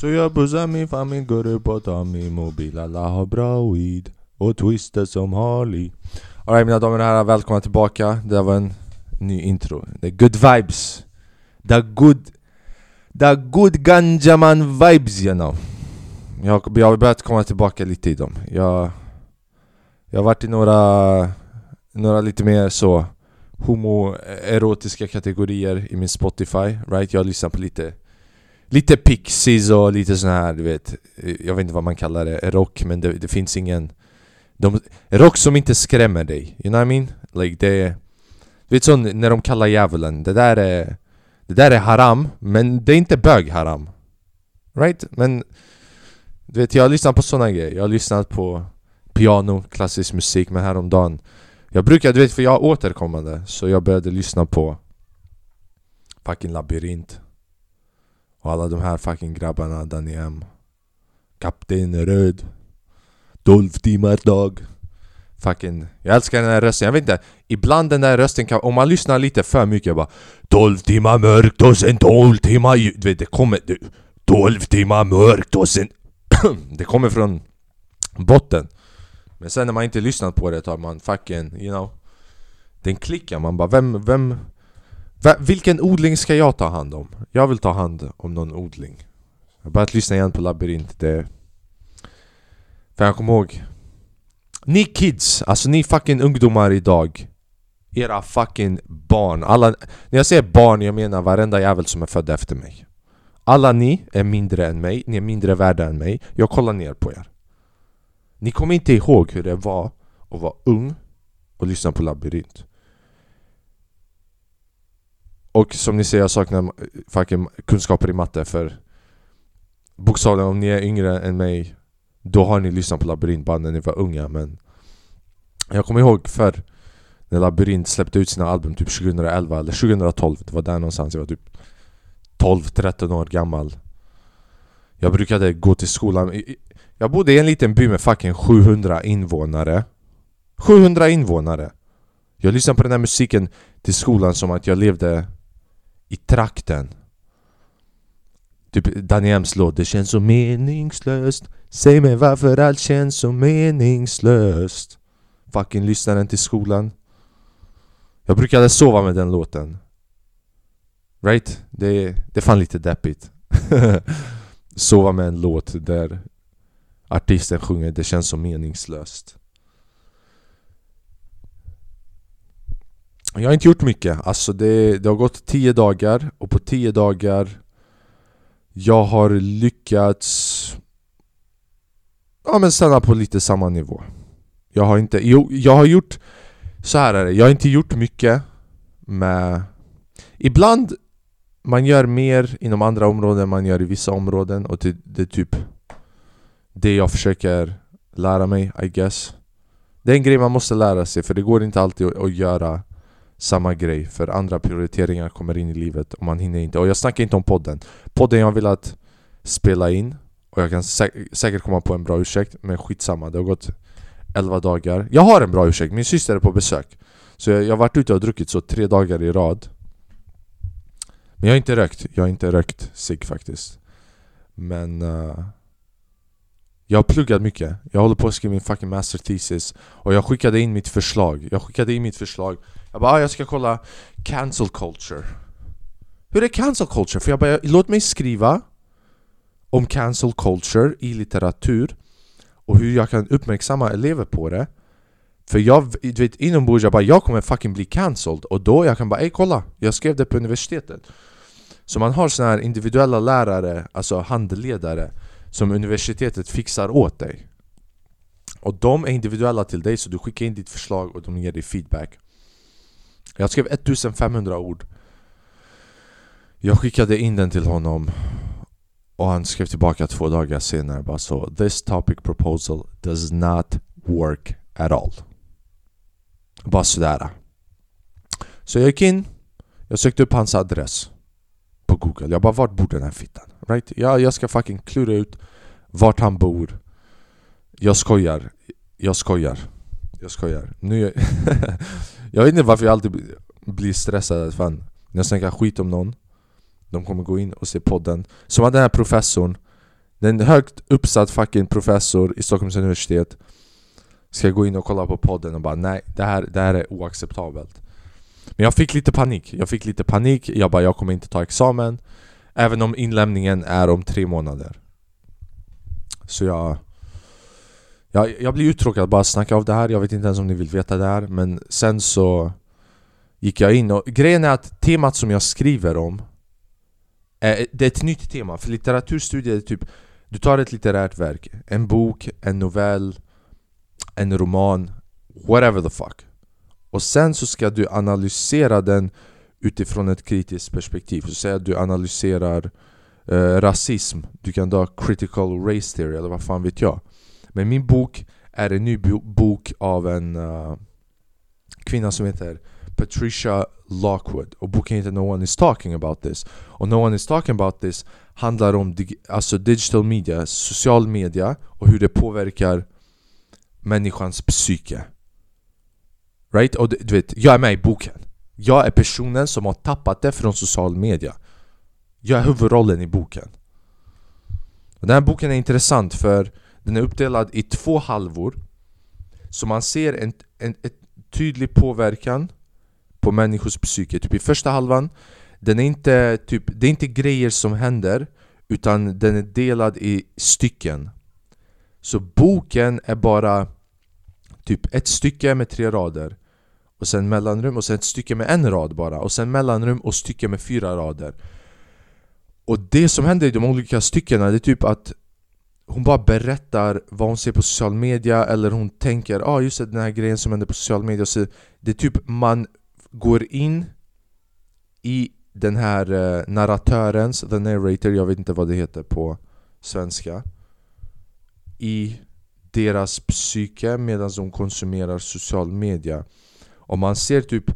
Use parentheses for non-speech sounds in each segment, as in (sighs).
Så jag pussar min familj, går upp och tar min mobil. Alla har bra weed och twister som Harley. Alright mina damer och herrar, välkomna tillbaka. Det där var en ny intro. The good vibes. The good The good ganjaman vibes you know. Jag, jag har börjat komma tillbaka lite i dem. Jag, jag har varit i några, några lite mer så homoerotiska kategorier i min Spotify, right? Jag lyssnar på lite Lite Pixies och lite sån här, du vet Jag vet inte vad man kallar det, rock men det, det finns ingen de, Rock som inte skrämmer dig, you know what I mean? Like det Du vet sån när de kallar djävulen, det där är Det där är haram, men det är inte bög haram Right? Men Du vet jag har lyssnat på såna grejer, jag har lyssnat på Piano, klassisk musik, men häromdagen Jag brukar, du vet för jag är återkommande, så jag började lyssna på Fucking labyrint. Och alla de här fucking grabbarna, Danny M Kapten Röd 12 timmar dag. Fucking, jag älskar den här rösten, jag vet inte Ibland den där rösten kan, om man lyssnar lite för mycket bara 12 timmar mörkt och sen 12 timmar Du vet det kommer, 12 timmar mörkt och sen (clears throat) Det kommer från botten. Men sen när man inte lyssnat på det tar man fucking, you know Den klickar, man bara vem, vem vilken odling ska jag ta hand om? Jag vill ta hand om någon odling. Jag har börjat lyssna igen på labyrint. Det... För jag kommer ihåg Ni kids, alltså ni fucking ungdomar idag Era fucking barn, alla... När jag säger barn, jag menar varenda jävel som är född efter mig. Alla ni är mindre än mig, ni är mindre värda än mig. Jag kollar ner på er. Ni kommer inte ihåg hur det var att vara ung och lyssna på labyrint. Och som ni ser, jag saknar fucking kunskaper i matte för Bokstavligen, om ni är yngre än mig Då har ni lyssnat på Labyrint bara när ni var unga men Jag kommer ihåg för När Labyrint släppte ut sina album typ 2011 eller 2012 Det var där någonstans, jag var typ 12-13 år gammal. Jag brukade gå till skolan jag bodde i en liten by med fucking 700 invånare. 700 invånare! Jag lyssnade på den här musiken till skolan som att jag levde i trakten. Typ Daniems låt Det känns så meningslöst. Säg mig varför allt känns så meningslöst. Fucking lyssnaren till skolan. Jag brukade sova med den låten. Right? Det, det är fan lite deppigt. (laughs) Sova med en låt där artisten sjunger Det känns så meningslöst. Jag har inte gjort mycket, alltså det, det har gått 10 dagar och på 10 dagar Jag har lyckats Ja men stanna på lite samma nivå. Jag har inte, jo, jag har gjort Så här är det, jag har inte gjort mycket med Ibland man gör mer inom andra områden än man gör i vissa områden och det, det är typ det jag försöker lära mig, I guess Det är en grej man måste lära sig för det går inte alltid att, göra samma grej för andra prioriteringar kommer in i livet och man hinner inte. Och jag snackar inte om podden. Podden jag vill att spela in och jag kan sä säkert komma på en bra ursäkt men skitsamma, det har gått 11 dagar. Jag har en bra ursäkt, min syster är på besök. Så jag, jag har varit ute och druckit så tre dagar i rad. Men jag har inte rökt, jag har inte rökt cigg faktiskt. Men... Uh, jag har pluggat mycket, jag håller på att skriva min fucking master thesis. Och jag skickade in mitt förslag, jag skickade in mitt förslag. Jag bara ah, jag ska kolla cancel culture. Hur är cancel culture? För jag bara, låt mig skriva om cancel culture i litteratur och hur jag kan uppmärksamma elever på det. För jag, du vet inombords, jag bara jag kommer fucking bli cancelled. Och då jag kan bara ey kolla, jag skrev det på universitetet. Så man har såna här individuella lärare, alltså handledare som universitetet fixar åt dig. Och de är individuella till dig så du skickar in ditt förslag och de ger dig feedback. Jag skrev 1500 ord. Jag skickade in den till honom och han skrev tillbaka två dagar senare bara så This topic proposal does not work at all. Bara sådär. Så jag gick in Jag sökte upp hans adress På google, jag bara vart bor den här fittan? Right? Jag, jag ska fucking klura ut vart han bor Jag skojar Jag skojar Jag skojar. Nu jag, (laughs) jag vet inte varför jag alltid blir stressad. Fan. När jag snackar skit om någon, de kommer gå in och se podden. Som att den här professorn, den högt uppsatt fucking professor i Stockholms universitet Ska gå in och kolla på podden och bara nej, det här, det här är oacceptabelt Men jag fick lite panik, jag fick lite panik, jag bara jag kommer inte ta examen Även om inlämningen är om tre månader. Så jag jag, jag blir uttråkad bara snacka av det här, jag vet inte ens om ni vill veta det här Men sen så gick jag in och grejen är att temat som jag skriver om är, Det är ett nytt tema, för litteraturstudier är typ Du tar ett litterärt verk, en bok, en novell, en roman, whatever the fuck. Och sen så ska du analysera den utifrån ett kritiskt perspektiv. Så säg att du analyserar eh, rasism, du kan ta critical race theory eller vad fan vet jag. Men min bok är en ny bok av en uh, kvinna som heter Patricia Lockwood. Och boken heter No One Is Talking About This. Och No One Is Talking About This handlar om dig alltså digital media, social media och hur det påverkar människans psyke. Right? Och du vet, jag är med i boken. Jag är personen som har tappat det från social media. Jag är huvudrollen i boken. Den här boken är intressant för den är uppdelad i två halvor. Så man ser en, en, en tydlig påverkan på människors psyke Typ i första halvan. Den är inte, typ, Det är inte grejer som händer Utan den är delad i stycken. Så boken är bara typ ett stycke med tre rader. Och sen mellanrum och sen ett stycke med en rad bara. Och sen mellanrum och stycke med fyra rader. Och det som händer i de olika styckena det är typ att hon bara berättar vad hon ser på social media eller hon tänker ah, just det, den här grejen som händer på social media så Det är typ man går in i den här eh, narratörens, the narrator, jag vet inte vad det heter på svenska I deras psyke medan de konsumerar social media. Och man ser typ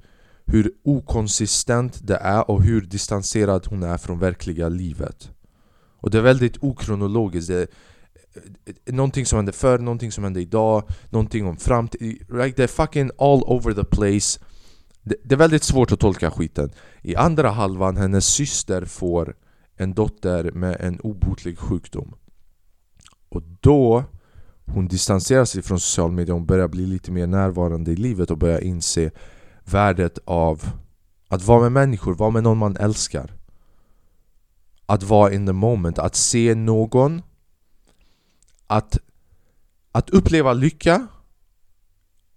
hur okonsistent det är och hur distanserad hon är från verkliga livet. Och det är väldigt okronologiskt. Det är eh, Någonting som hände förr, någonting som hände idag, någonting om framtiden right? Det är fucking all over the place. Det, det är väldigt svårt att tolka skiten. I andra halvan, hennes syster får en dotter med en obotlig sjukdom. Och då hon distanserar sig från social media, hon börjar bli lite mer närvarande i livet och börjar inse värdet av att vara med människor, vara med någon man älskar. Att vara in the moment, att se någon Att, att uppleva lycka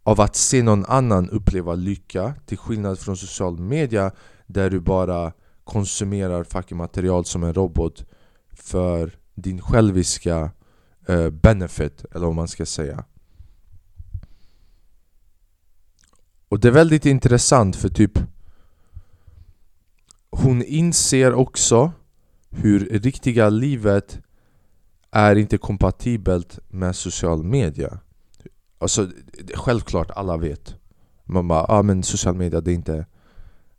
av att se någon annan uppleva lycka. Till skillnad från social media där du bara konsumerar fucking material som en robot för din själviska uh, benefit, eller vad man ska säga. Och det är väldigt intressant för typ Hon inser också hur riktiga livet är inte kompatibelt med social media. Alltså självklart alla vet. Man bara, ah, men social media det är inte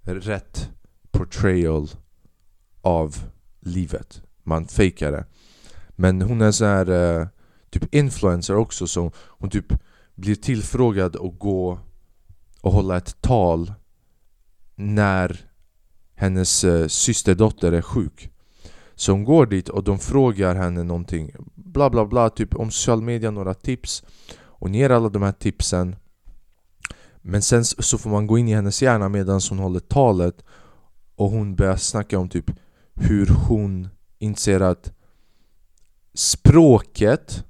rätt portrayal av livet. Man fejkar det men hon är så här eh, typ influencer också så hon typ blir tillfrågad att gå och hålla ett tal när hennes eh, systerdotter är sjuk. Så hon går dit och de frågar henne någonting Bla bla bla, typ om social media, några tips. Hon ger alla de här tipsen. Men sen så får man gå in i hennes hjärna medan hon håller talet. Och hon börjar snacka om typ hur hon inser att Språket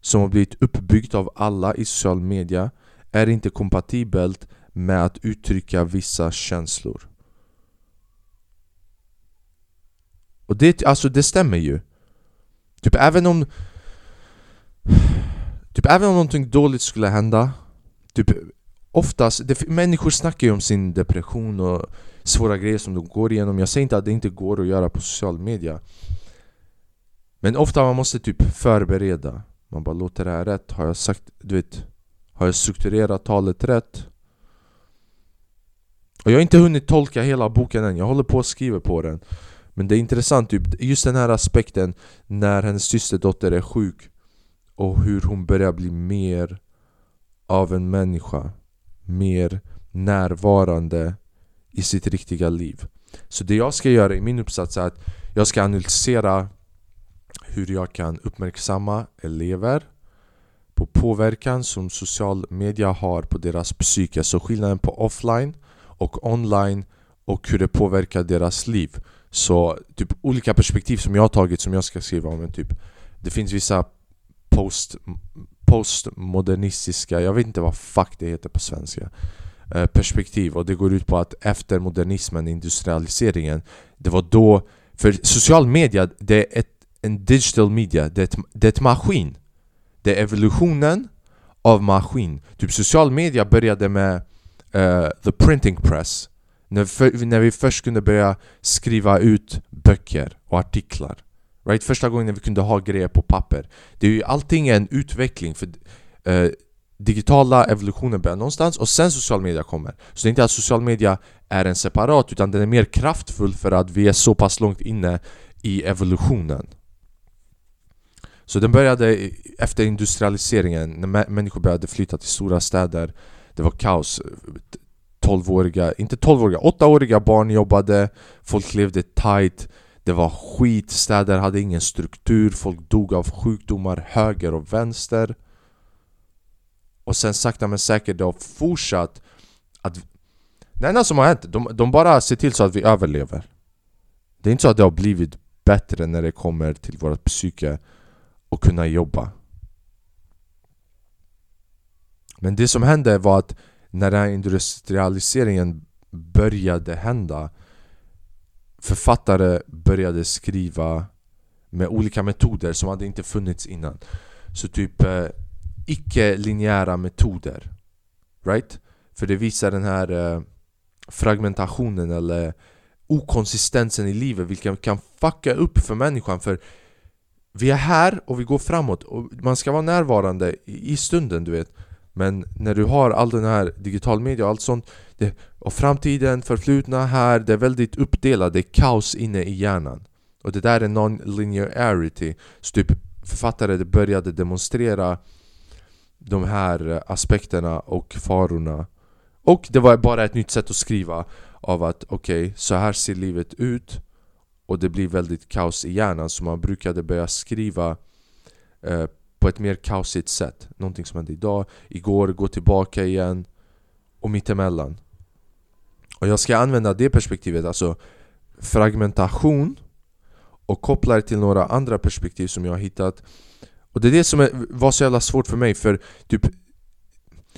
som har blivit uppbyggt av alla i social media är inte kompatibelt med att uttrycka vissa känslor. Och det, alltså det stämmer ju. Typ även om... Typ även om någonting dåligt skulle hända Typ oftast, det, människor snackar ju om sin depression och svåra grejer som de går igenom Jag säger inte att det inte går att göra på social media men ofta man måste typ förbereda Man bara låter det här rätt? Har jag sagt, du vet Har jag strukturerat talet rätt? Och jag har inte hunnit tolka hela boken än, jag håller på att skriva på den Men det är intressant, typ, just den här aspekten När hennes systerdotter är sjuk Och hur hon börjar bli mer av en människa mer närvarande i sitt riktiga liv. Så det jag ska göra i min uppsats är att jag ska analysera hur jag kan uppmärksamma elever på påverkan som social media har på deras psyke. Så skillnaden på offline och online och hur det påverkar deras liv. Så typ olika perspektiv som jag har tagit som jag ska skriva om. Men typ, det finns vissa post, postmodernistiska, jag vet inte vad fuck det heter på svenska eh, perspektiv och det går ut på att efter modernismen, industrialiseringen Det var då, för social media det är ett, en digital media, det är ett, det är ett maskin Det är evolutionen av maskin. Typ social media började med uh, the printing press. När, för, när vi först kunde börja skriva ut böcker och artiklar. Right? Första gången när vi kunde ha grejer på papper. Det är ju allting en utveckling för uh, digitala evolutionen börjar någonstans och sen social media kommer. Så det är inte att social media är en separat utan den är mer kraftfull för att vi är så pass långt inne i evolutionen. Så den började efter industrialiseringen när människor började flytta till stora städer. Det var kaos. 12-åriga, inte 12-åriga, 8-åriga barn jobbade. Folk levde tight. Det var skit, städer hade ingen struktur. Folk dog av sjukdomar höger och vänster. Och sen sakta men säkert det har fortsatt att Det enda som har hänt, de, de bara ser till så att vi överlever. Det är inte så att det har blivit bättre när det kommer till vårt psyke och kunna jobba. Men det som hände var att när den här industrialiseringen började hända Författare började skriva med olika metoder som hade inte funnits innan. Så typ eh, icke-linjära metoder Right? För det visar den här eh, fragmentationen eller okonsistensen i livet vilken kan fucka upp för människan. För vi är här och vi går framåt. Och man ska vara närvarande i stunden du vet. Men när du har all den här digital media och allt sånt det, Och framtiden, förflutna här, det är väldigt uppdelat, det är kaos inne i hjärnan. Och det där är non-linearity. Så typ författare började demonstrera de här eh, aspekterna och farorna. Och det var bara ett nytt sätt att skriva av att okej, okay, så här ser livet ut och det blir väldigt kaos i hjärnan så man brukade börja skriva eh, på ett mer kaosigt sätt. Någonting som hände idag, igår, gå tillbaka igen och mittemellan. Och jag ska använda det perspektivet, alltså fragmentation och koppla det till några andra perspektiv som jag har hittat. Och det är det som är, var så jävla svårt för mig för typ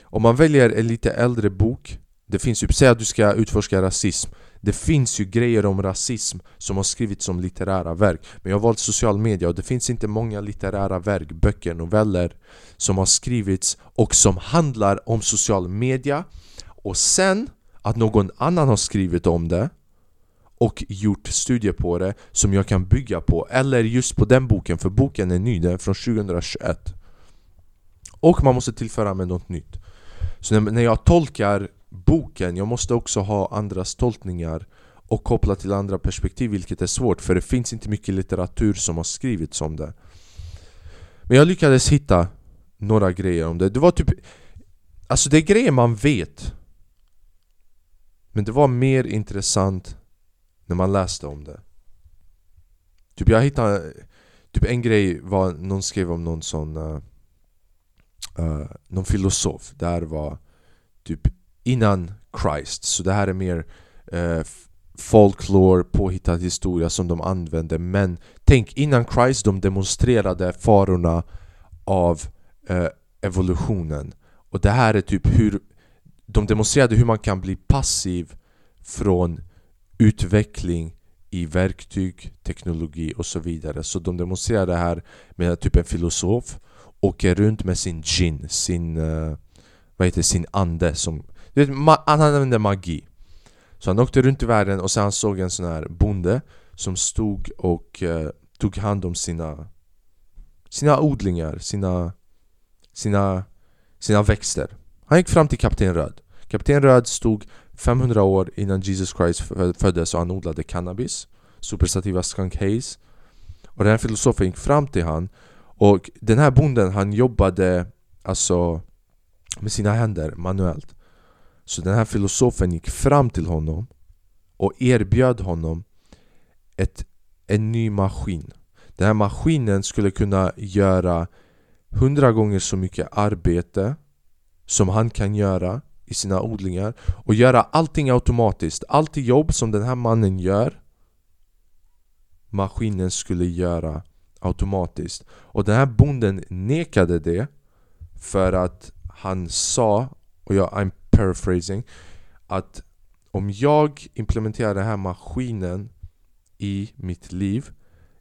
Om man väljer en lite äldre bok det finns ju, säg att du ska utforska rasism. Det finns ju grejer om rasism som har skrivits som litterära verk. Men jag har valt social media och det finns inte många litterära verk, böcker, noveller Som har skrivits och som handlar om social media. Och sen att någon annan har skrivit om det och gjort studier på det som jag kan bygga på. Eller just på den boken, för boken är ny, den är från 2021 Och man måste tillföra med något nytt. Så när jag tolkar boken, jag måste också ha andras tolkningar och koppla till andra perspektiv vilket är svårt för det finns inte mycket litteratur som har skrivits om det. Men jag lyckades hitta några grejer om det, det var typ Alltså det är grejer man vet Men det var mer intressant när man läste om det. Typ jag hittade Typ en grej var någon skrev om någon sån uh, uh, Någon filosof. Där var Typ innan Christ. Så det här är mer eh, folklore, påhittad historia som de använde. Men tänk innan Christ de demonstrerade farorna av eh, evolutionen. Och det här är typ hur De demonstrerade hur man kan bli passiv från utveckling i verktyg, teknologi och så vidare. Så de demonstrerar det här med att typ en filosof åker runt med sin gin, sin, eh, vad heter sin ande som, du vet, Han använde magi. Så han åkte runt i världen och sen såg en sån här bonde Som stod och eh, tog hand om sina Sina odlingar, sina Sina Sina växter. Han gick fram till Kapten Röd. Kapten Röd stod 500 år innan Jesus Christ föddes och han odlade cannabis Superstativa skunk haze. Och den här filosofen gick fram till han Och den här bonden han jobbade Alltså med sina händer manuellt. Så den här filosofen gick fram till honom och erbjöd honom ett, en ny maskin. Den här maskinen skulle kunna göra hundra gånger så mycket arbete som han kan göra i sina odlingar och göra allting automatiskt. Allt jobb som den här mannen gör maskinen skulle göra automatiskt. Och den här bonden nekade det för att han sa, och jag, I'm paraphrasing, att om jag implementerar den här maskinen i mitt liv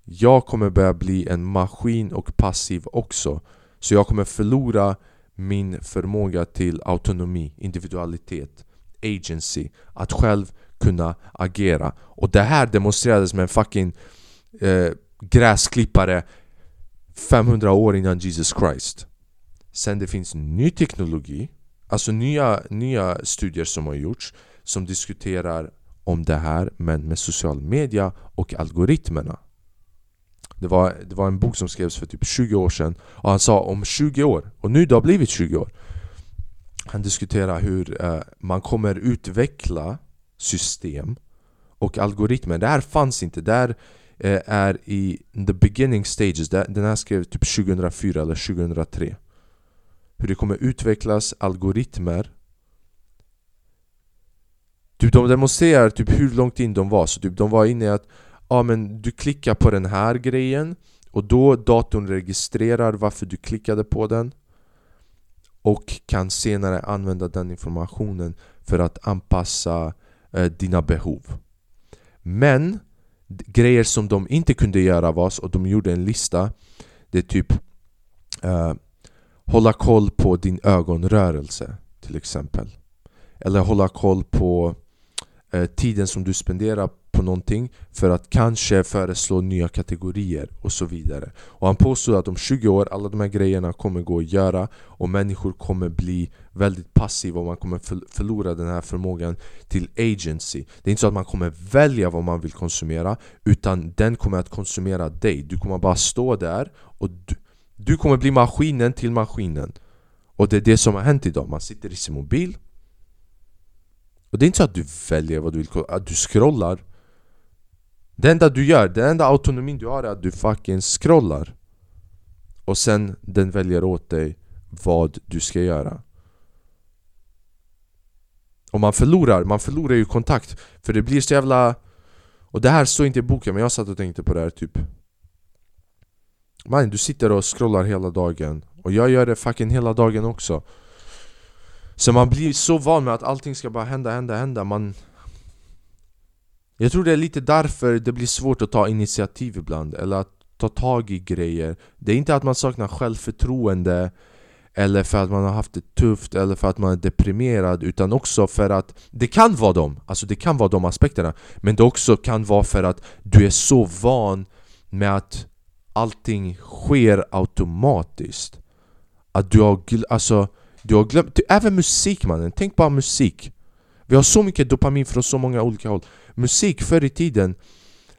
jag kommer börja bli en maskin och passiv också. Så jag kommer förlora min förmåga till autonomi, individualitet, agency Att själv kunna agera. Och det här demonstrerades med en fucking eh, gräsklippare 500 år innan Jesus Christ. Sen det finns ny teknologi Alltså nya, nya studier som har gjorts Som diskuterar om det här men med social media och algoritmerna. Det var, det var en bok som skrevs för typ 20 år sedan Och han sa om 20 år, och nu det har blivit 20 år. Han diskuterar hur eh, man kommer utveckla system och algoritmer. Det här fanns inte, det här eh, är i the beginning stages. Den här skrevs typ 2004 eller 2003 hur det kommer utvecklas algoritmer Typ de demonstrerar typ hur långt in de var, så typ de var inne i att Ja men du klickar på den här grejen och då datorn registrerar varför du klickade på den och kan senare använda den informationen för att anpassa eh, dina behov. Men grejer som de inte kunde göra var, och de gjorde en lista, det är typ eh, hålla koll på din ögonrörelse till exempel. Eller hålla koll på eh, tiden som du spenderar på någonting för att kanske föreslå nya kategorier och så vidare. Och han påstod att om 20 år, alla de här grejerna kommer gå att göra och människor kommer bli väldigt passiva och man kommer förlora den här förmågan till agency. Det är inte så att man kommer välja vad man vill konsumera utan den kommer att konsumera dig. Du kommer bara stå där och du, du kommer bli maskinen till maskinen. Och det är det som har hänt idag. Man sitter i sin mobil. Och det är inte så att du väljer vad du vill, kolla, att du scrollar. Det enda du gör, den enda autonomin du har är att du fucking scrollar. Och sen den väljer åt dig vad du ska göra. Och man förlorar, man förlorar ju kontakt. För det blir så jävla... Och det här står inte i boken men jag satt och tänkte på det här typ. Man, du sitter och scrollar hela dagen. Och jag gör det fucking hela dagen också. Så man blir så van med att allting ska bara hända, hända, hända. Man... Jag tror det är lite därför det blir svårt att ta initiativ ibland, eller att ta tag i grejer. Det är inte att man saknar självförtroende eller för att man har haft det tufft eller för att man är deprimerad utan också för att det kan vara dem, alltså det kan vara de aspekterna. Men det också kan vara för att du är så van med att allting sker automatiskt. Att du har, alltså du har glömt, även musik mannen, tänk bara musik. Vi har så mycket dopamin från så många olika håll. Musik förr i tiden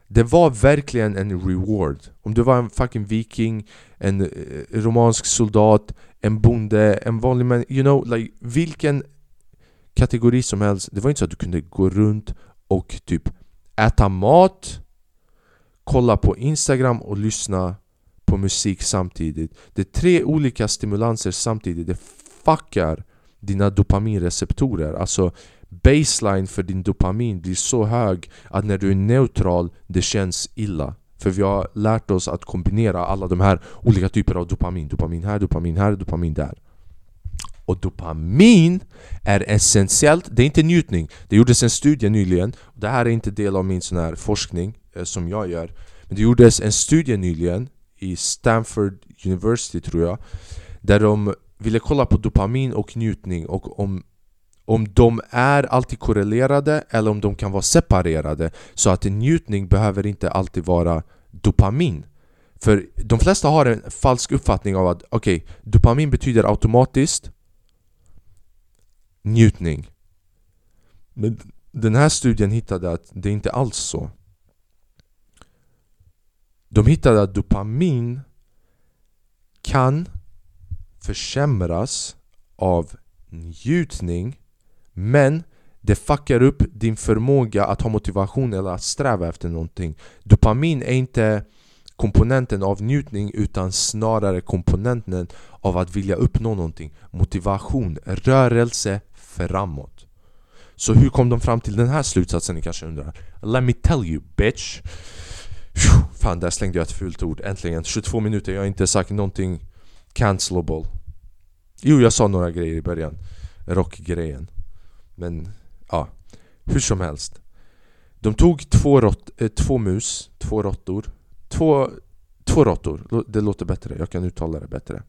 det var verkligen en reward. Om du var en fucking viking, en eh, romansk soldat, en bonde, en vanlig man. You know, like vilken kategori som helst. Det var inte så att du kunde gå runt och typ äta mat. Kolla på Instagram och lyssna på musik samtidigt. Det är tre olika stimulanser samtidigt. Det fuckar dina dopaminreceptorer. Alltså baseline för din dopamin blir så hög att när du är neutral, det känns illa. För vi har lärt oss att kombinera alla de här olika typerna av dopamin. Dopamin här, dopamin här, dopamin där. Och dopamin är essentiellt, det är inte njutning. Det gjordes en studie nyligen, det här är inte del av min sån här forskning. Eh, som jag gör. Men det gjordes en studie nyligen i Stanford University tror jag Där de ville kolla på dopamin och njutning och om, om de är alltid korrelerade eller om de kan vara separerade. Så att en njutning behöver inte alltid vara dopamin. För de flesta har en falsk uppfattning av att okej, okay, dopamin betyder automatiskt njutning. Men den här studien hittade att det inte alls så. De hittade att dopamin kan försämras av njutning men det fuckar upp din förmåga att ha motivation eller att sträva efter någonting. Dopamin är inte komponenten av njutning utan snarare komponenten av att vilja uppnå någonting. Motivation, rörelse framåt. Så hur kom de fram till den här slutsatsen ni kanske undrar? Let me tell you bitch! Fan, där slängde jag ett fult ord. Äntligen. 22 minuter, jag har inte sagt någonting cancelable. Jo, jag sa några grejer i början. Rockgrejen. Men, ja. Hur som helst. De tog två, rott, eh, två mus, två råttor. Två, två råttor, det låter bättre. Jag kan uttala det bättre.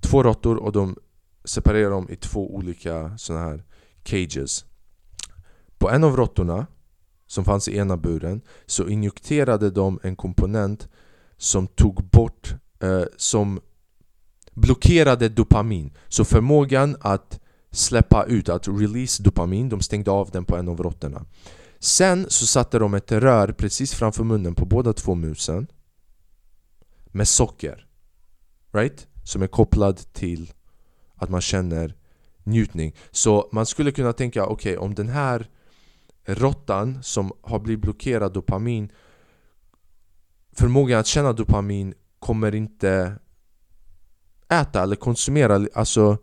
Två råttor och de separerade dem i två olika såna här cages. På en av råttorna som fanns i ena buren så injekterade de en komponent som tog bort, eh, som blockerade dopamin. Så förmågan att släppa ut, att release dopamin, de stängde av den på en av råttorna. Sen så satte de ett rör precis framför munnen på båda två musen med socker. Right? Som är kopplad till att man känner njutning. Så man skulle kunna tänka, okej okay, om den här råttan som har blivit blockerad dopamin Förmågan att känna dopamin kommer inte äta eller konsumera alltså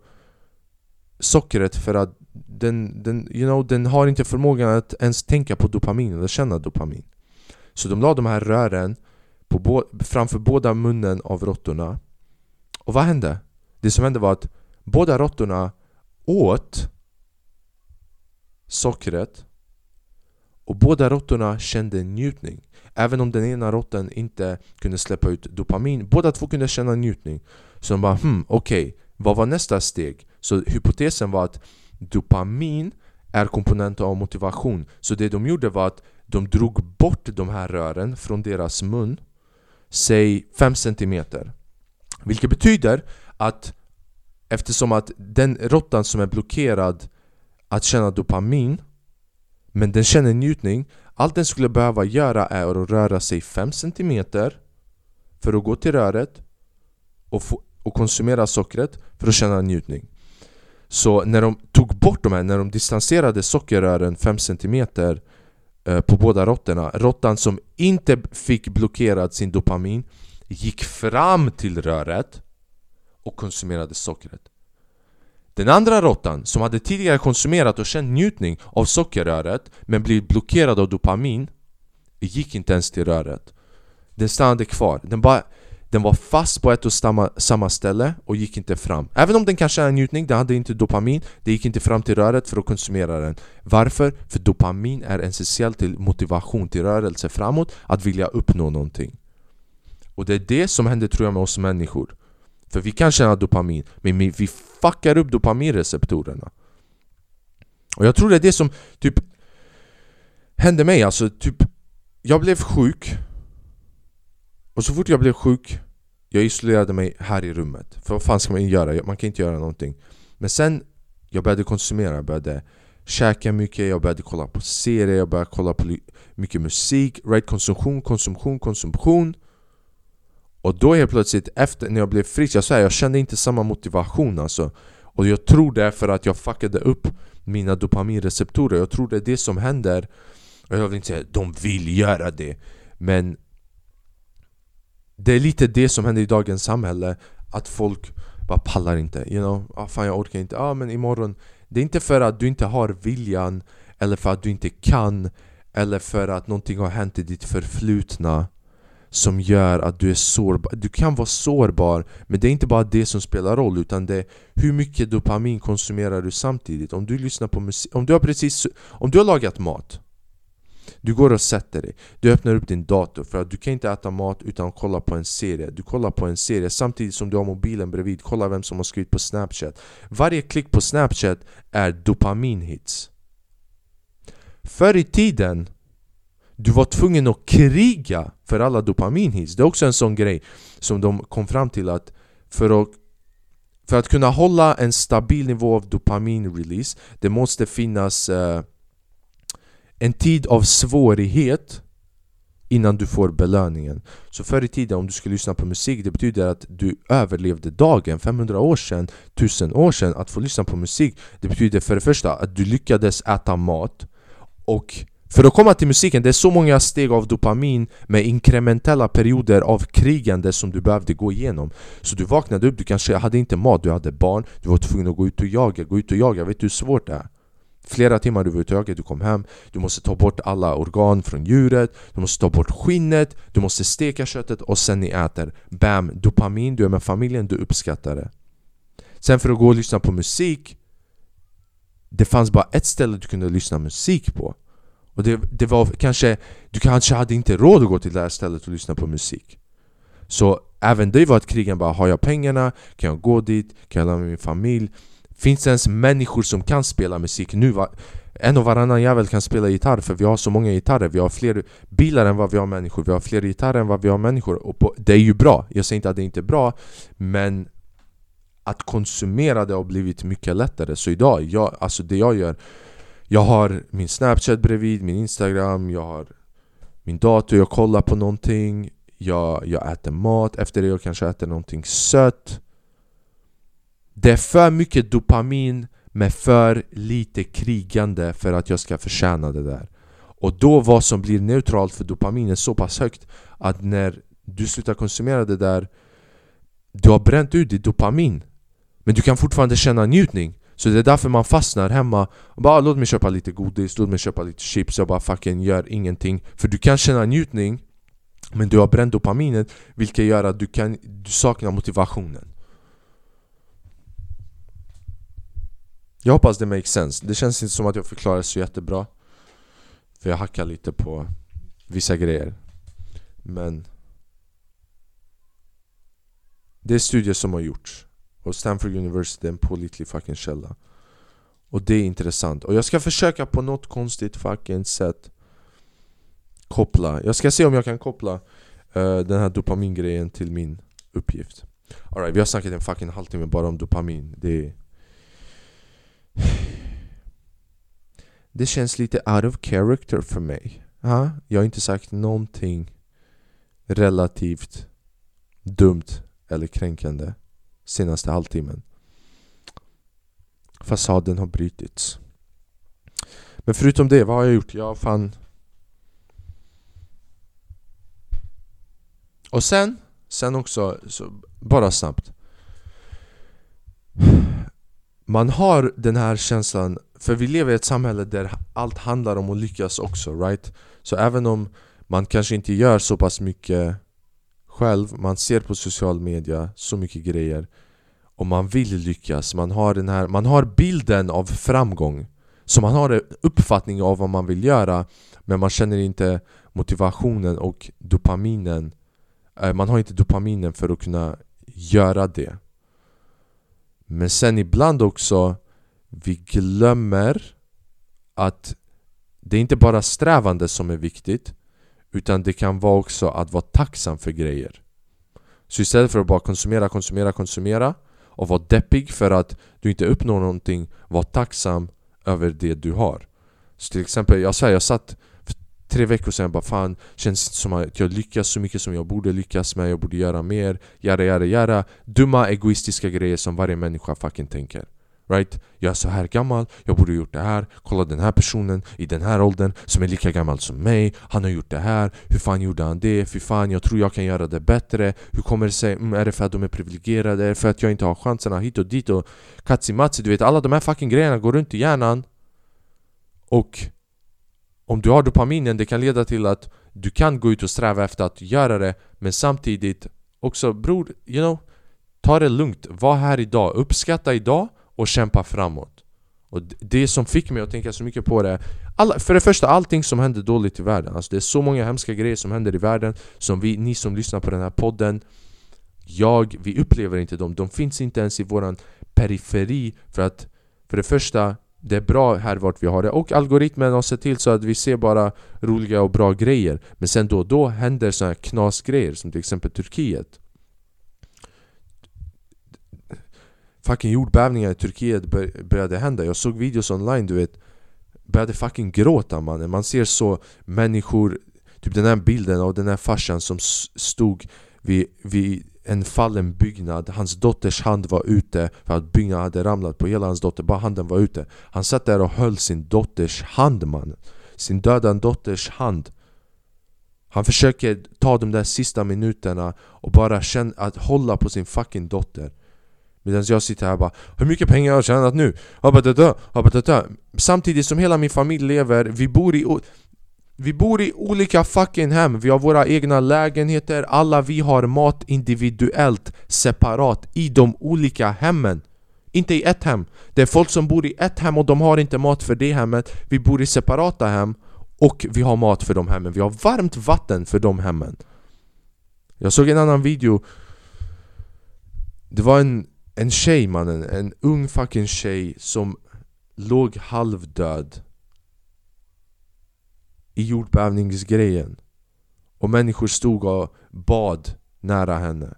sockret för att den, den, you know, den har inte förmågan att ens tänka på dopamin eller känna dopamin. Så de la de här rören på bo framför båda munnen av råttorna. Och vad hände? Det som hände var att båda råttorna åt sockret och båda råttorna kände njutning. Även om den ena råttan inte kunde släppa ut dopamin, båda två kunde känna njutning. Så de bara hmm, okej, okay, vad var nästa steg? Så hypotesen var att dopamin är komponenten av motivation. Så det de gjorde var att de drog bort de här rören från deras mun, säg 5 cm. Vilket betyder att eftersom att den råttan som är blockerad att känna dopamin men den känner njutning. Allt den skulle behöva göra är att röra sig 5 cm för att gå till röret och, få, och konsumera sockret för att känna njutning. Så när de tog bort de här, när de distanserade sockerrören 5 cm eh, på båda råttorna Råttan som inte fick blockerad sin dopamin gick fram till röret och konsumerade sockret den andra råttan, som hade tidigare konsumerat och känt njutning av sockerröret men blivit blockerad av dopamin gick inte ens till röret. Den stannade kvar. Den, bara, den var fast på ett och samma, samma ställe och gick inte fram. Även om den kanske hade njutning, den hade inte dopamin, den gick inte fram till röret för att konsumera den. Varför? För dopamin är essentiellt till motivation, till rörelse framåt, att vilja uppnå någonting. Och det är det som händer tror jag med oss människor. För vi kan känna dopamin, men vi fuckar upp dopaminreceptorerna. Och jag tror det är det som typ hände mig, alltså typ Jag blev sjuk. Och så fort jag blev sjuk Jag isolerade mig här i rummet. För vad fan ska man göra? Man kan inte göra någonting. Men sen Jag började konsumera, jag började käka mycket, jag började kolla på serier, jag började kolla på mycket musik. Right? Konsumtion, konsumtion, konsumtion och då helt plötsligt, efter när jag blev frisk, jag, så här, jag kände inte samma motivation alltså. Och jag tror det är för att jag fuckade upp mina dopaminreceptorer. Jag tror det är det som händer. Och jag vill inte säga att de vill göra det. Men Det är lite det som händer i dagens samhälle. Att folk bara pallar inte, you know? Ah, fan jag orkar inte, ah, men imorgon Det är inte för att du inte har viljan Eller för att du inte kan Eller för att någonting har hänt i ditt förflutna som gör att du är sårbar. Du kan vara sårbar, men det är inte bara det som spelar roll utan det är hur mycket dopamin konsumerar du samtidigt. Om du lyssnar på musik, om du har precis, om du har lagat mat du går och sätter dig, du öppnar upp din dator för att du kan inte äta mat utan att kolla på en serie Du kollar på en serie samtidigt som du har mobilen bredvid, kolla vem som har skrivit på snapchat Varje klick på snapchat är dopaminhits Förr i tiden du var tvungen att kriga för alla dopaminhits Det är också en sån grej som de kom fram till att för att, för att kunna hålla en stabil nivå av dopaminrelease Det måste finnas eh, en tid av svårighet innan du får belöningen. Så förr i tiden om du skulle lyssna på musik, det betyder att du överlevde dagen 500 år sedan, 1000 år sedan, att få lyssna på musik Det betyder för det första att du lyckades äta mat och för att komma till musiken, det är så många steg av dopamin med inkrementella perioder av krigande som du behövde gå igenom. Så du vaknade upp, du kanske hade inte mat, du hade barn, du var tvungen att gå ut och jaga, gå ut och jaga, vet du hur svårt det är? Flera timmar du var ute och jagade, du kom hem. Du måste ta bort alla organ från djuret Du måste ta bort skinnet Du måste steka köttet och sen ni äter. Bam! Dopamin, du är med familjen, du uppskattar det. Sen för att gå och lyssna på musik Det fanns bara ett ställe du kunde lyssna musik på. Och det, det var kanske Du kanske hade inte råd att gå till det här stället och lyssna på musik Så även det var ett krig, bara Har jag pengarna? Kan jag gå dit? Kan jag lämna min familj? Finns det ens människor som kan spela musik nu? En och varannan jävel kan spela gitarr för vi har så många gitarrer Vi har fler bilar än vad vi har människor Vi har fler gitarrer än vad vi har människor och på, Det är ju bra, jag säger inte att det inte är bra Men att konsumera det har blivit mycket lättare Så idag, jag, alltså det jag gör jag har min snapchat bredvid, min instagram Jag har min dator, jag kollar på någonting jag, jag äter mat, efter det jag kanske äter någonting sött. Det är för mycket dopamin med för lite krigande för att jag ska förtjäna det där. Och då vad som blir neutralt för dopamin är så pass högt att när du slutar konsumera det där Du har bränt ut ditt dopamin. Men du kan fortfarande känna njutning. Så det är därför man fastnar hemma och bara ah, låt mig köpa lite godis, låt mig köpa lite chips Jag bara fucking gör ingenting För du kan känna njutning Men du har bränt dopaminet Vilket gör att du, kan, du saknar motivationen Jag hoppas det makes sense. Det känns inte som att jag förklarar så jättebra. För jag hackar lite på vissa grejer. Men det är studier som har gjorts. Och Stanford University är en pålitlig fucking källa. Och det är intressant. Och jag ska försöka på något konstigt fucking sätt koppla. Jag ska se om jag kan koppla uh, den här dopamingrejen till min uppgift. Alright, vi har snackat en fucking halvtimme bara om dopamin. Det är (sighs) det känns lite out of character för mig. Ha? Jag har inte sagt någonting relativt dumt eller kränkande senaste halvtimmen. Fasaden har brutits. Men förutom det, vad har jag gjort? Jag fan... Och sen, sen också, så, bara snabbt man har den här känslan, för vi lever i ett samhälle där allt handlar om att lyckas också, right? Så även om man kanske inte gör så pass mycket själv, man ser på social media så mycket grejer och man vill lyckas, man har, den här, man har bilden av framgång. Så man har en uppfattning av vad man vill göra Men man känner inte motivationen och dopaminen. Eh, man har inte dopaminen för att kunna göra det. Men sen ibland också Vi glömmer att det är inte bara strävande som är viktigt utan det kan vara också att vara tacksam för grejer. Så istället för att bara konsumera, konsumera, konsumera Och vara deppig för att du inte uppnår någonting Var tacksam över det du har. Så till exempel, jag, säger, jag satt tre veckor sedan bara fan Känns inte som att jag lyckas så mycket som jag borde lyckas med Jag borde göra mer, göra, göra, göra Dumma egoistiska grejer som varje människa fucking tänker. Right? Jag är så här gammal, jag borde gjort det här. Kolla den här personen i den här åldern som är lika gammal som mig. Han har gjort det här, hur fan gjorde han det? Fy fan, jag tror jag kan göra det bättre. Hur kommer det sig? Mm, är det för att de är privilegierade? Är det för att jag inte har chanserna hit och dit och katsimatsi, Du vet, alla de här fucking grejerna går runt i hjärnan. Och om du har dopaminen, det kan leda till att du kan gå ut och sträva efter att göra det Men samtidigt också bror, you know Ta det lugnt, var här idag, uppskatta idag och kämpa framåt. Och det som fick mig att tänka så mycket på det alla, För det första, allting som händer dåligt i världen. Alltså det är så många hemska grejer som händer i världen Som vi, ni som lyssnar på den här podden Jag, vi upplever inte dem, de finns inte ens i våran periferi För att för det första det är bra här vart vi har det. Och algoritmen har sett till så att vi ser bara roliga och bra grejer. Men sen då och då händer sådana här knasgrejer som till exempel Turkiet. Fucking jordbävningar i Turkiet började hända. Jag såg videos online du vet Började fucking gråta mannen. Man ser så människor Typ den här bilden av den här farsan som stod vid, vid en fallen byggnad. Hans dotters hand var ute för att byggnaden hade ramlat på. Hela hans dotter, bara handen var ute. Han satt där och höll sin dotters hand mannen. Sin döda dotters hand. Han försöker ta de där sista minuterna och bara känna att hålla på sin fucking dotter. Medan jag sitter här och bara Hur mycket pengar har jag tjänat nu? Samtidigt som hela min familj lever, vi bor i vi bor i olika fucking hem, vi har våra egna lägenheter, alla vi har mat individuellt, separat, i de olika hemmen. Inte i ett hem. Det är folk som bor i ett hem och de har inte mat för det hemmet. Vi bor i separata hem och vi har mat för de hemmen, vi har varmt vatten för de hemmen. Jag såg en annan video. Det var en, en tjej mannen, en ung fucking tjej som låg halvdöd i jordbävningsgrejen. Och människor stod och bad nära henne.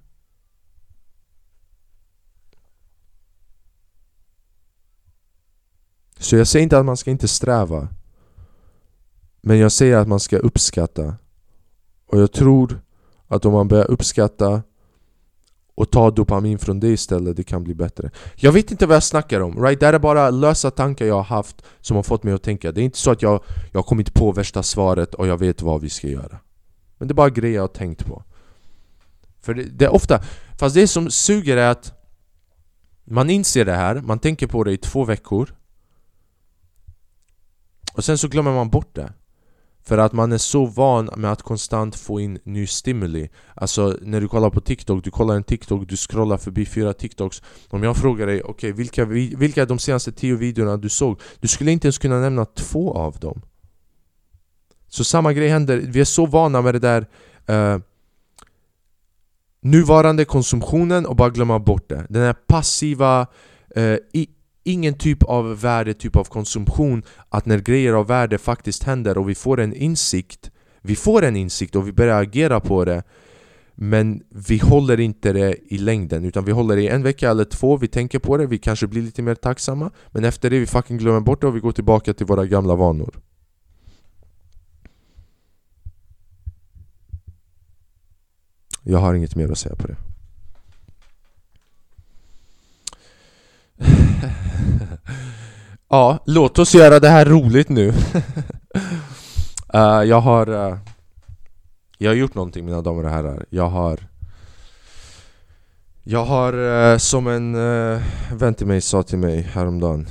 Så jag säger inte att man ska inte sträva. Men jag säger att man ska uppskatta. Och jag tror att om man börjar uppskatta och ta dopamin från det istället, det kan bli bättre. Jag vet inte vad jag snackar om, right? Det här är bara lösa tankar jag har haft som har fått mig att tänka. Det är inte så att jag, jag har kommit på värsta svaret och jag vet vad vi ska göra. Men det är bara grejer jag har tänkt på. För det, det är ofta, fast det som suger är att Man inser det här, man tänker på det i två veckor. Och sen så glömmer man bort det för att man är så van med att konstant få in ny stimuli. Alltså när du kollar på TikTok, du kollar en TikTok, du scrollar förbi fyra TikToks. Om jag frågar dig, okej okay, vilka, vilka är de senaste tio videorna du såg? Du skulle inte ens kunna nämna två av dem. Så samma grej händer, vi är så vana med det där uh, Nuvarande konsumtionen och bara glömma bort det. Den här passiva uh, ingen typ av värde, typ av konsumtion Att när grejer av värde faktiskt händer och vi får en insikt Vi får en insikt och vi börjar agera på det Men vi håller inte det i längden utan vi håller det i en vecka eller två Vi tänker på det, vi kanske blir lite mer tacksamma Men efter det vi fucking glömmer bort det och vi går tillbaka till våra gamla vanor. Jag har inget mer att säga på det ja, låt oss göra det här roligt nu. uh, (laughs) jag har... Uh, jag har gjort någonting mina damer och herrar. Jag har... Jag har, uh, som en vän till mig sa till mig häromdagen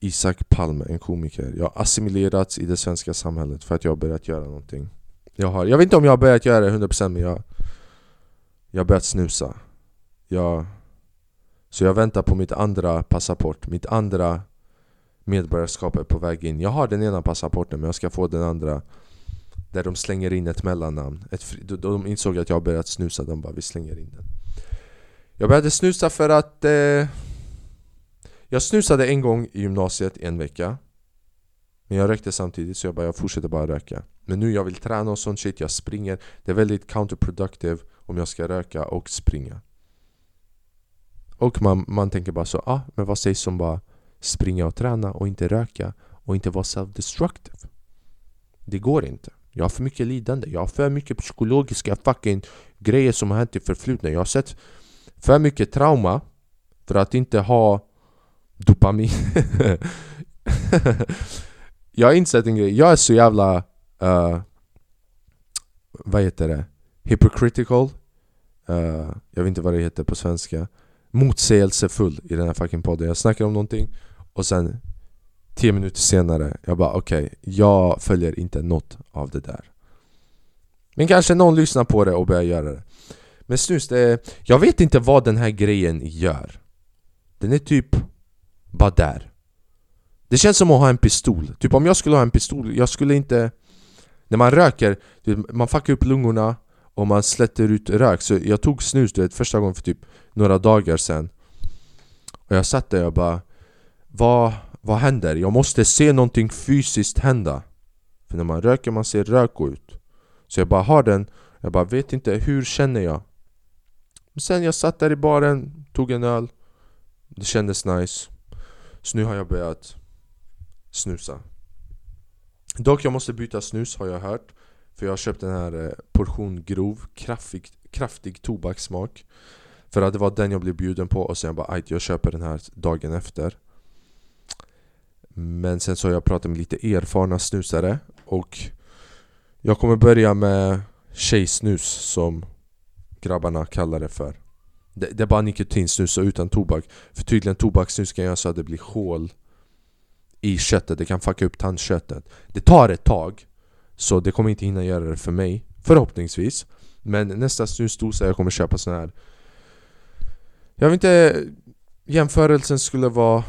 Isak Palme, en komiker Jag har assimilerats i det svenska samhället för att jag har börjat göra någonting Jag, har, jag vet inte om jag har börjat göra det 100% men jag Jag har börjat snusa Jag så jag väntar på mitt andra passaport, mitt andra medborgarskap är på väg in. Jag har den ena passaporten men jag ska få den andra. Där de slänger in ett mellannamn. Ett, De insåg att jag har börjat snusa, de bara vi slänger in den. Jag började snusa för att eh, Jag snusade en gång i gymnasiet en vecka. Men jag rökte samtidigt så jag bara jag fortsätter bara röka. Men nu jag vill träna och sånt shit, jag springer. Det är väldigt counterproductive om jag ska röka och springa. Och man, man tänker bara så, ah, men vad sägs om bara springa och träna och inte röka och inte vara self-destructive? Det går inte. Jag har för mycket lidande, jag har för mycket psykologiska fucking grejer som har hänt i förflutna Jag har sett för mycket trauma för att inte ha dopamin (laughs) Jag har insett en grej, jag är så jävla... Uh, vad heter det? Hypocritical? Uh, jag vet inte vad det heter på svenska motsägelsefull i den här fucking podden. Jag snackar om någonting och sen 10 minuter senare, jag bara okej, okay, jag följer inte något av det där. Men kanske någon lyssnar på det och börjar göra det. Men snus, det är, jag vet inte vad den här grejen gör. Den är typ bara där. Det känns som att ha en pistol. Typ om jag skulle ha en pistol, jag skulle inte När man röker, man fuckar upp lungorna och man släpper ut rök. Så jag tog snus du vet, första gången för typ några dagar sen Och jag satt där och bara vad, vad händer? Jag måste se någonting fysiskt hända. För när man röker man ser rök gå ut. Så jag bara har den? Jag bara vet inte, hur känner jag? Men sen jag satt där i baren, tog en öl. Det kändes nice. Så nu har jag börjat snusa. Dock jag måste byta snus har jag hört. För jag har köpt den här eh, portion grov, kraftig, kraftig tobakssmak För att det var den jag blev bjuden på och sen bara Ajt, jag köper den här dagen efter. Men sen så har jag pratat med lite erfarna snusare och Jag kommer börja med tjejsnus som grabbarna kallar det för. Det, det är bara nikotinsnus och utan tobak. För tydligen tobakssnus kan göra så att det blir hål i köttet, det kan fucka upp tandköttet. Det tar ett tag. Så det kommer inte hinna göra det för mig Förhoppningsvis. Men nästa snusdosa jag kommer köpa sån här Jag vet inte Jämförelsen skulle vara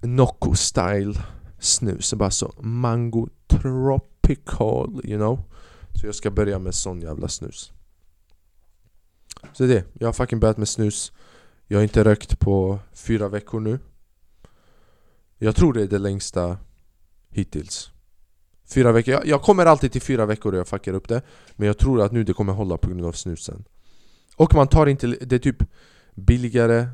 Nocco style snus. Bara så mango tropical you know? Så jag ska börja med sån jävla snus. Så det jag har fucking börjat med snus. Jag har inte rökt på fyra veckor nu. Jag tror det är det längsta hittills. Fyra veckor, jag, jag kommer alltid till fyra veckor och jag fuckar upp det. Men jag tror att nu det kommer hålla på grund av snusen. Och man tar inte, det är typ billigare.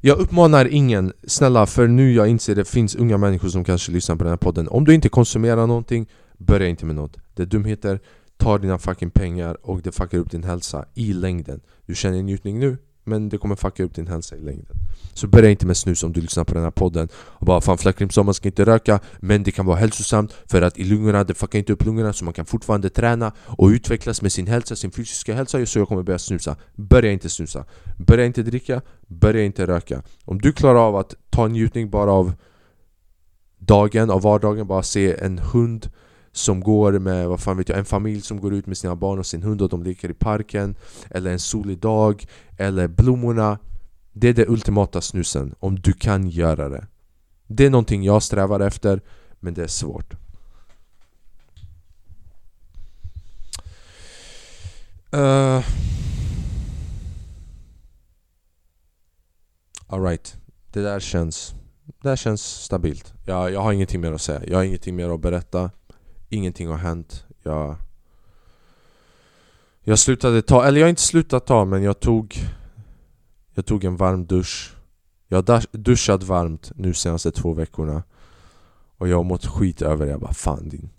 Jag uppmanar ingen, snälla för nu jag inser det finns unga människor som kanske lyssnar på den här podden. Om du inte konsumerar någonting, börja inte med något. Det är dumheter, tar dina fucking pengar och det fuckar upp din hälsa i längden. Du känner njutning nu, men det kommer fucka upp din hälsa i längden. Så börja inte med snus om du lyssnar på den här podden. Och bara fan Flackrim sa man ska inte röka. Men det kan vara hälsosamt för att i lungorna, det fuckar inte upp lungorna så man kan fortfarande träna och utvecklas med sin hälsa, sin fysiska hälsa Så jag kommer börja snusa. Börja inte snusa. Börja inte dricka, börja inte röka. Om du klarar av att ta njutning bara av dagen, av vardagen, bara se en hund som går med, vad fan vet jag, en familj som går ut med sina barn och sin hund och de leker i parken Eller en solig dag, eller blommorna. Det är det ultimata snusen, om du kan göra det. Det är någonting jag strävar efter, men det är svårt. Uh, Alright, det där känns Det där känns stabilt. Jag, jag har ingenting mer att säga, jag har ingenting mer att berätta. Ingenting har hänt. Jag Jag slutade ta, eller jag har inte slutat ta men jag tog Jag tog en varm dusch. Jag har duschat varmt nu senaste två veckorna. Och jag har mått skit över det, jag bara fan din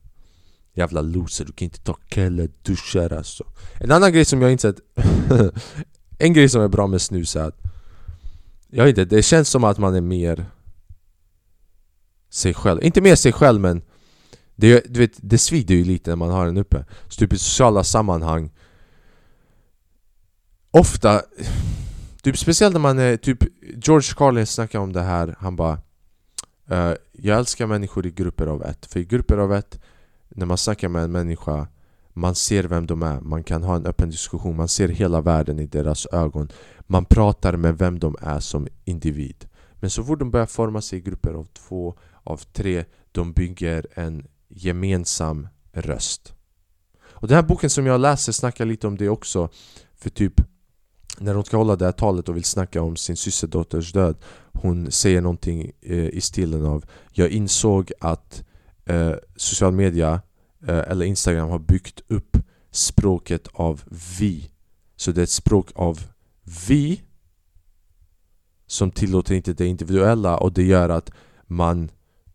Jävla loser, du kan inte ta kalla duschar alltså. En annan grej som jag insett (laughs) En grej som är bra med snus är att Jag vet inte, det känns som att man är mer sig själv, inte mer sig själv men det, du vet, det svider ju lite när man har den uppe. Så typ i sociala sammanhang Ofta Typ speciellt när man är typ George Carlin snackar om det här Han bara uh, Jag älskar människor i grupper av ett. För i grupper av ett När man snackar med en människa Man ser vem de är. Man kan ha en öppen diskussion. Man ser hela världen i deras ögon. Man pratar med vem de är som individ. Men så fort de börjar forma sig i grupper av två Av tre De bygger en gemensam röst. Och den här boken som jag läser snackar lite om det också. För typ när hon ska hålla det här talet och vill snacka om sin systerdotters död Hon säger någonting eh, i stilen av Jag insåg att eh, social media eh, eller Instagram har byggt upp språket av vi Så det är ett språk av vi som tillåter inte det individuella och det gör att man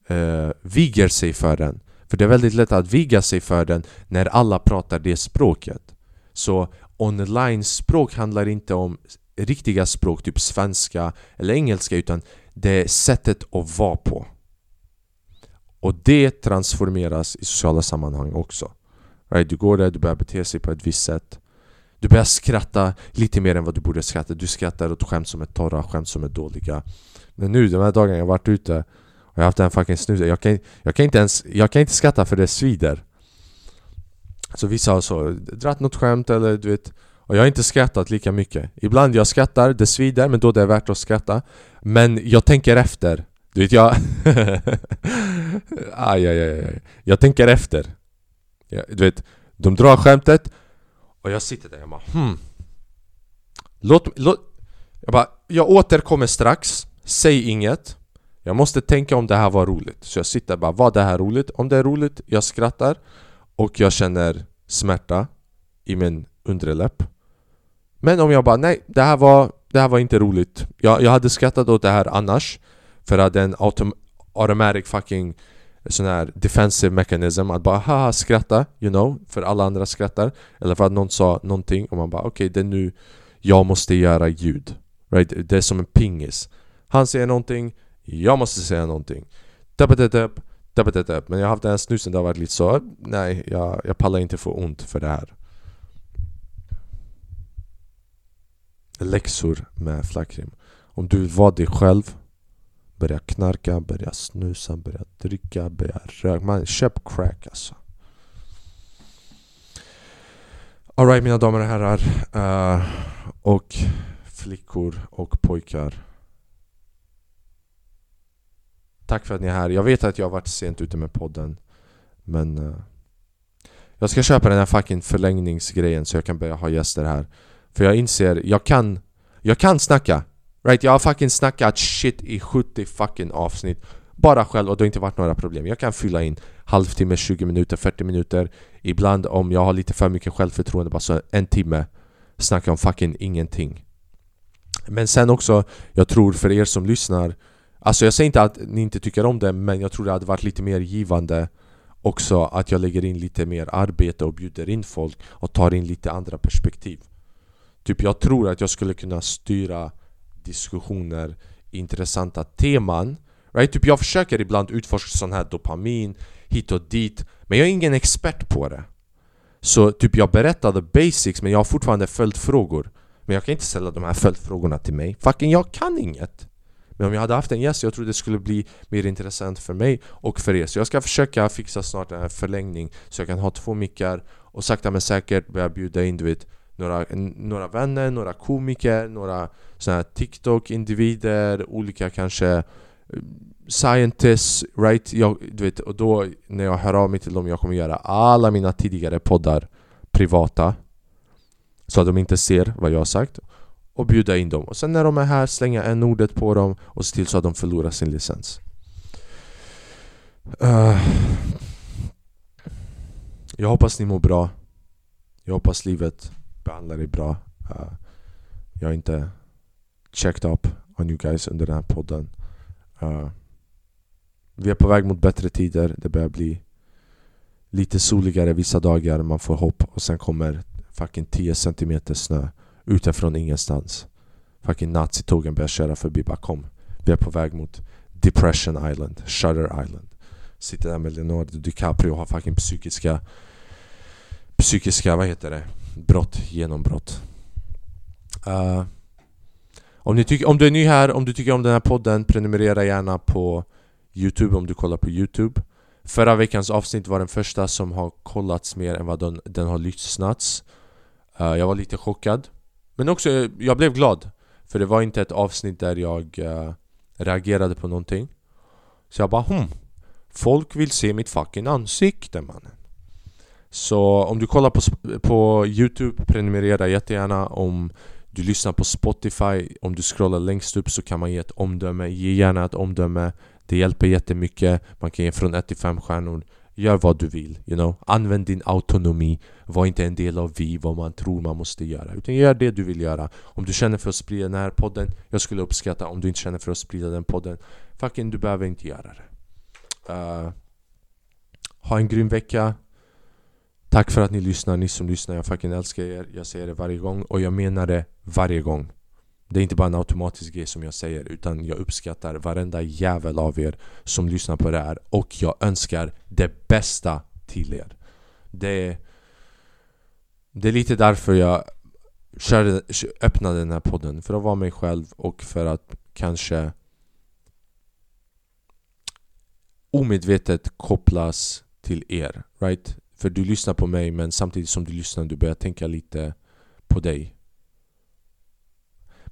eh, viger sig för den för det är väldigt lätt att viga sig för den när alla pratar det språket. Så online-språk handlar inte om riktiga språk, typ svenska eller engelska utan det är sättet att vara på. Och det transformeras i sociala sammanhang också. Right? Du går där, du börjar bete sig på ett visst sätt. Du börjar skratta lite mer än vad du borde skratta. Du skrattar åt skämt som är torra, skämt som är dåliga. Men nu, de här dagarna jag varit ute jag har haft en fucking snus, jag kan, jag kan inte ens, jag kan inte skratta för det svider. Så vissa har så, dratt något skämt eller du vet. Och jag har inte skrattat lika mycket. Ibland jag skrattar, det svider men då det är värt att skratta. Men jag tänker efter. Du vet jag... (laughs) aj, aj, aj, aj. Jag tänker efter. Ja, Du vet, de drar skämtet Och jag sitter där. Och bara hmm. Låt, låt Jag bara, jag återkommer strax. Säg inget jag måste tänka om det här var roligt Så jag sitter bara, var det här roligt? Om det är roligt, jag skrattar Och jag känner smärta i min undre läpp. Men om jag bara, nej det här var, det här var inte roligt jag, jag hade skrattat åt det här annars För att den autom automatic fucking sån här defensive mechanism att bara haha skratta, you know, för alla andra skrattar Eller för att någon sa någonting och man bara okej okay, det är nu jag måste göra ljud Right? Det är som en pingis Han säger någonting, jag måste säga någonting. Men jag har haft den här snusen där har varit lite så Nej, jag, jag pallar inte få ont för det här. Läxor med flackrim Om du vill vara dig själv Börja knarka, börja snusa, börja dricka, börja röka. Man, köp crack alltså. Alright mina damer och herrar. Uh, Och flickor och pojkar. Tack för att ni är här. Jag vet att jag har varit sent ute med podden Men uh, Jag ska köpa den här fucking förlängningsgrejen så jag kan börja ha gäster här. För jag inser, jag kan Jag kan snacka. Right? Jag har fucking snackat shit i 70 fucking avsnitt. Bara själv och det har inte varit några problem. Jag kan fylla in halvtimme, 20 minuter, 40 minuter. Ibland om jag har lite för mycket självförtroende bara så en timme Snacka om fucking ingenting. Men sen också, jag tror för er som lyssnar Alltså jag säger inte att ni inte tycker om det men jag tror det hade varit lite mer givande Också att jag lägger in lite mer arbete och bjuder in folk och tar in lite andra perspektiv. Typ jag tror att jag skulle kunna styra diskussioner, intressanta teman. Right? Typ jag försöker ibland utforska sån här dopamin hit och dit Men jag är ingen expert på det. Så typ jag berättade basics men jag har fortfarande följdfrågor. Men jag kan inte ställa de här följdfrågorna till mig. Fucking jag kan inget! Men om jag hade haft en gäst, jag tror det skulle bli mer intressant för mig och för er Så jag ska försöka fixa snart en förlängning Så jag kan ha två mickar och sakta men säkert börja bjuda in du vet några, några vänner, några komiker, några såna här TikTok-individer, olika kanske eh, scientists, right? Jag, du vet, och då när jag hör av mig till dem, jag kommer göra alla mina tidigare poddar privata så att de inte ser vad jag har sagt och bjuda in dem. Och sen när de är här slänga en ordet på dem och se till så att de förlorar sin licens. Uh, jag hoppas ni mår bra. Jag hoppas livet behandlar er bra. Uh, jag har inte checked up on you guys under den här podden. Uh, vi är på väg mot bättre tider. Det börjar bli lite soligare vissa dagar. Man får hopp och sen kommer fucking 10 cm snö utifrån ingenstans. Fucking nazitågen börjar köra förbi. Bara kom. Vi är på väg mot Depression Island, Shutter Island. Sitter där med Leonardo DiCaprio och har fucking psykiska Psykiska, vad heter det? brott, genombrott. Uh, om, ni tycker, om du är ny här, om du tycker om den här podden, prenumerera gärna på Youtube om du kollar på Youtube. Förra veckans avsnitt var den första som har kollats mer än vad den, den har lyssnats. Uh, jag var lite chockad. Men också, jag blev glad. För det var inte ett avsnitt där jag uh, reagerade på någonting. Så jag bara hmm, folk vill se mitt fucking ansikte mannen. Så om du kollar på, på Youtube, prenumerera jättegärna om du lyssnar på Spotify, om du scrollar längst upp så kan man ge ett omdöme, ge gärna ett omdöme Det hjälper jättemycket, man kan ge från 1 till 5 stjärnor Gör vad du vill, you know? Använd din autonomi. Var inte en del av vi, vad man tror man måste göra. Utan gör det du vill göra. Om du känner för att sprida den här podden Jag skulle uppskatta om du inte känner för att sprida den podden. Fucking, du behöver inte göra det. Uh, Ha en grym vecka. Tack för att ni lyssnar, ni som lyssnar, jag fucking älskar er. Jag säger det varje gång och jag menar det varje gång. Det är inte bara en automatisk grej som jag säger utan jag uppskattar varenda jävel av er som lyssnar på det här och jag önskar det bästa till er Det, det är lite därför jag körde, öppnade den här podden För att vara mig själv och för att kanske omedvetet kopplas till er, right? För du lyssnar på mig men samtidigt som du lyssnar du börjar tänka lite på dig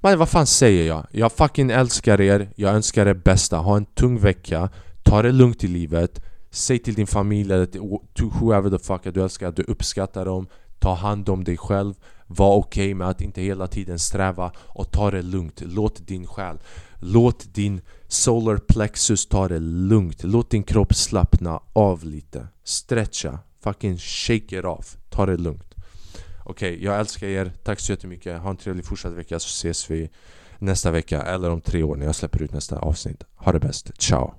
men vad fan säger jag? Jag fucking älskar er, jag önskar er bästa, ha en tung vecka. Ta det lugnt i livet. Säg till din familj eller till whoever the fuck du älskar att du uppskattar dem. Ta hand om dig själv. Var okej okay med att inte hela tiden sträva och ta det lugnt. Låt din själ Låt din solar plexus ta det lugnt. Låt din kropp slappna av lite. Stretcha. Fucking shake it off, ta det lugnt. Okej, okay, jag älskar er, tack så jättemycket. Ha en trevlig fortsatt vecka så ses vi nästa vecka Eller om tre år när jag släpper ut nästa avsnitt. Ha det bäst, ciao.